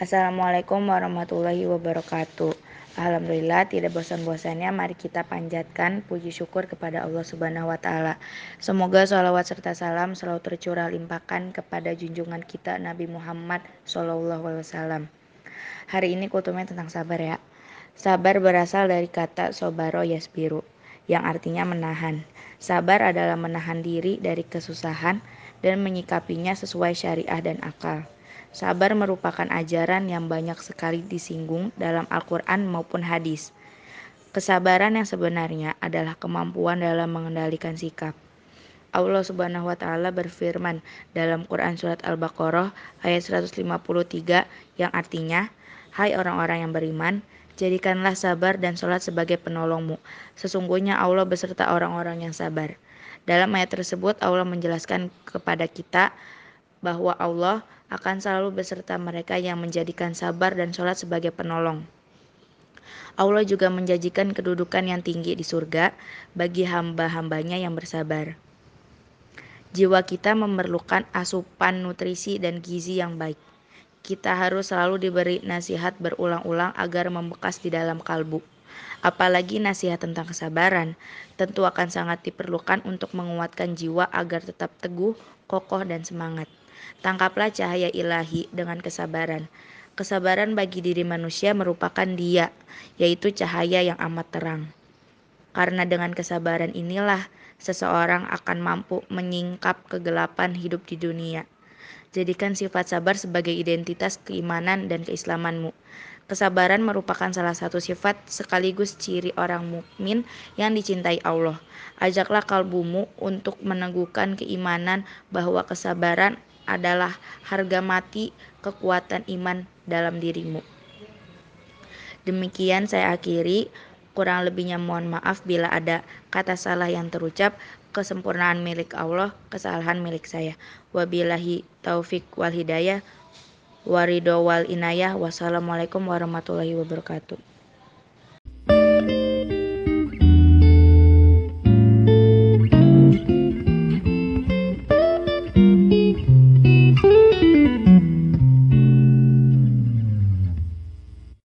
Assalamualaikum warahmatullahi wabarakatuh. Alhamdulillah tidak bosan-bosannya mari kita panjatkan puji syukur kepada Allah Subhanahu wa taala. Semoga sholawat serta salam selalu tercurah limpahkan kepada junjungan kita Nabi Muhammad Shallallahu alaihi wasallam. Hari ini kutumnya tentang sabar ya. Sabar berasal dari kata sobaro yasbiru yang artinya menahan. Sabar adalah menahan diri dari kesusahan dan menyikapinya sesuai syariah dan akal. Sabar merupakan ajaran yang banyak sekali disinggung dalam Al-Quran maupun hadis. Kesabaran yang sebenarnya adalah kemampuan dalam mengendalikan sikap. Allah Subhanahu wa taala berfirman dalam Quran surat Al-Baqarah ayat 153 yang artinya, "Hai orang-orang yang beriman, jadikanlah sabar dan sholat sebagai penolongmu. Sesungguhnya Allah beserta orang-orang yang sabar." Dalam ayat tersebut Allah menjelaskan kepada kita bahwa Allah akan selalu beserta mereka yang menjadikan sabar dan sholat sebagai penolong. Allah juga menjanjikan kedudukan yang tinggi di surga bagi hamba-hambanya yang bersabar. Jiwa kita memerlukan asupan nutrisi dan gizi yang baik. Kita harus selalu diberi nasihat berulang-ulang agar membekas di dalam kalbu. Apalagi nasihat tentang kesabaran, tentu akan sangat diperlukan untuk menguatkan jiwa agar tetap teguh, kokoh, dan semangat. Tangkaplah cahaya ilahi dengan kesabaran. Kesabaran bagi diri manusia merupakan dia, yaitu cahaya yang amat terang. Karena dengan kesabaran inilah seseorang akan mampu menyingkap kegelapan hidup di dunia. Jadikan sifat sabar sebagai identitas keimanan dan keislamanmu. Kesabaran merupakan salah satu sifat sekaligus ciri orang mukmin yang dicintai Allah. Ajaklah kalbumu untuk meneguhkan keimanan bahwa kesabaran adalah harga mati kekuatan iman dalam dirimu. Demikian saya akhiri. Kurang lebihnya mohon maaf bila ada kata salah yang terucap. Kesempurnaan milik Allah, kesalahan milik saya. Wabillahi taufik wal hidayah. Warido wal inayah. Wassalamualaikum warahmatullahi wabarakatuh.